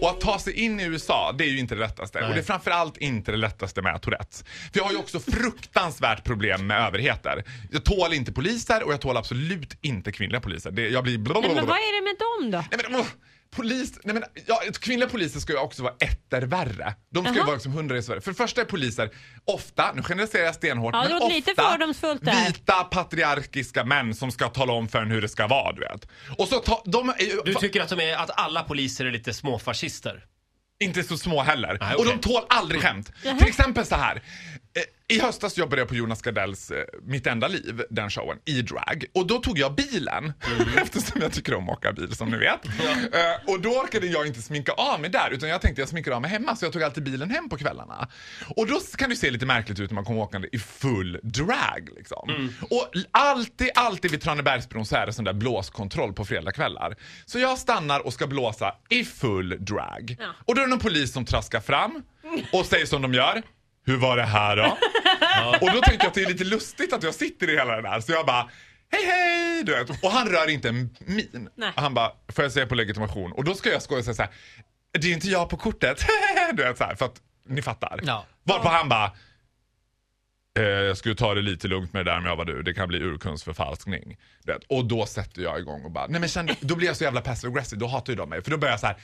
Och att ta sig in i USA, det är ju inte det lättaste. Nej. Och det är framförallt inte det lättaste med Tourettes. För jag har ju också fruktansvärt problem med överheter. Jag tål inte poliser och jag tål absolut inte kvinnliga poliser. Det, jag blir... Men vad är det med dem då? Nej men, polis, nej men, ja, kvinnliga poliser ska ju också vara etter värre. De ska ju Jaha. vara liksom hundra resor värre. För det första är poliser ofta, nu generaliserar jag stenhårt, Ja, det men låter lite ofta fördomsfullt där. vita patriarkiska män som ska tala om för en hur det ska vara, du vet. Och så ta, de är ju, Du tycker att, de är, att alla poliser är lite småfascister? inte så små heller. Nej, Och okej. de tål aldrig skämt. Till exempel så här. I höstas jobbade jag på Jonas Gardells eh, Mitt enda liv, den showen, i drag. Och då tog jag bilen, eftersom jag tycker om att åka bil som ni vet. Eh, och då orkade jag inte sminka av mig där, utan jag tänkte jag sminkar av mig hemma, så jag tog alltid bilen hem på kvällarna. Och då kan det se lite märkligt ut när man kommer åkande i full drag. Liksom. Och l- alltid, alltid vid Tranebergsbron så är det sån där blåskontroll på fredagskvällar. Så jag stannar och ska blåsa i full drag. Ja. Och då är det någon polis som traskar fram och säger som de gör. Hur var det här då? Och då tänker jag att det är lite lustigt att jag sitter i hela det där. Så jag bara, hej hej! Du vet. Och han rör inte en min. Nej. Han bara, får jag se på legitimation? Och då ska jag skoja och säga så här, det är inte jag på kortet. du vet så här, för att ni fattar. Ja. Varpå han bara, eh, jag skulle ta det lite lugnt med det där om jag var du. Det kan bli urkundsförfalskning. Du vet. Och då sätter jag igång och bara, nej men kände, då blir jag så jävla passive aggressive. Då hatar ju de mig. För då börjar jag så här,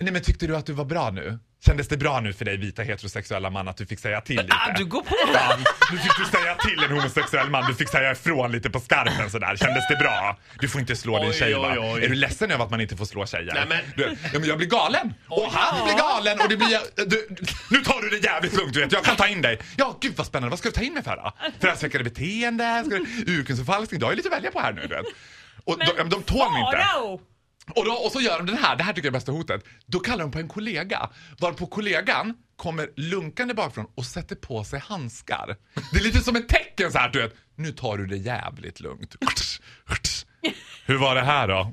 nej men tyckte du att du var bra nu? Kändes det bra nu för dig vita heterosexuella man att du fick säga till lite? Ah, du går på Ja, nu fick du säga till en homosexuell man, du fick säga ifrån lite på skarpen sådär. Kändes det bra? Du får inte slå din Oj, tjej va? oj, oj. Är du ledsen över att man inte får slå tjejer? Nej, men- Du, ja, men jag blir galen. Och han blir galen och det blir... Du, nu tar du det jävligt lugnt du vet, jag kan ta in dig. Ja, gud vad spännande. Vad ska du ta in mig för då? Förargelseväckande beteende? Urkundsförfalskning? Du har ju lite att välja på här nu du vet. Och de, ja, men de tål mig inte. Och, då, och så gör de den här, det här tycker jag är bästa hotet. Då kallar de på en kollega, varpå kollegan kommer lunkande bakifrån och sätter på sig handskar. Det är lite som ett tecken så här, du vet. Nu tar du det jävligt lugnt. Hur var det här då?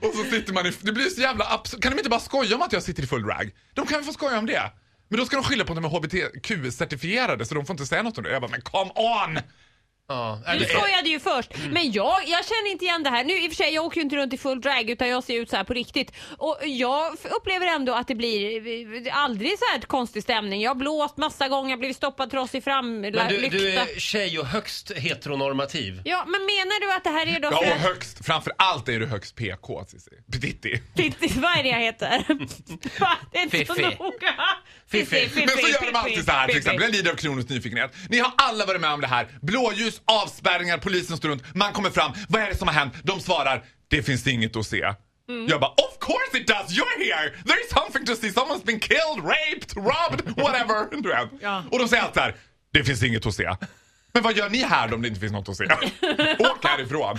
Och så sitter man i, det blir så jävla absurt. Kan de inte bara skoja om att jag sitter i full rag? De kan väl få skoja om det? Men då ska de skylla på att de är HBTQ-certifierade så de får inte säga något om det. Jag bara, men come on! Ja, Du det- skojade ju först. Men jag, jag känner inte igen det här. Nu i och för sig, jag åker ju inte runt i full drag utan jag ser ut så här på riktigt. Och jag upplever ändå att det blir eh, aldrig så här konstig stämning. Jag har blåst massa gånger, blivit stoppad trots i framlykta. Men du, du är tjej och högst heteronormativ. Ja, men menar du att det här är då Ja, och högst, framför allt är du högst PK, Cissi. Titti. Titti, vad är det jag heter? Va? Det är inte så noga. Fiffi. Men så gör de alltid så här till exempel. Jag lider av kronisk nyfikenhet. Ni har alla varit med om det här. Blåljus, avspärrningar, polisen står runt. Man kommer fram. Vad är det som har hänt? De svarar, det finns inget att se. Mm. Jag bara, of course it does! You're here! There is something to see! Someone's been killed, raped, robbed, whatever. Du vet. Ja. Och de säger alltid här, det finns inget att se. Men vad gör ni här om det inte finns något att se? Åk härifrån.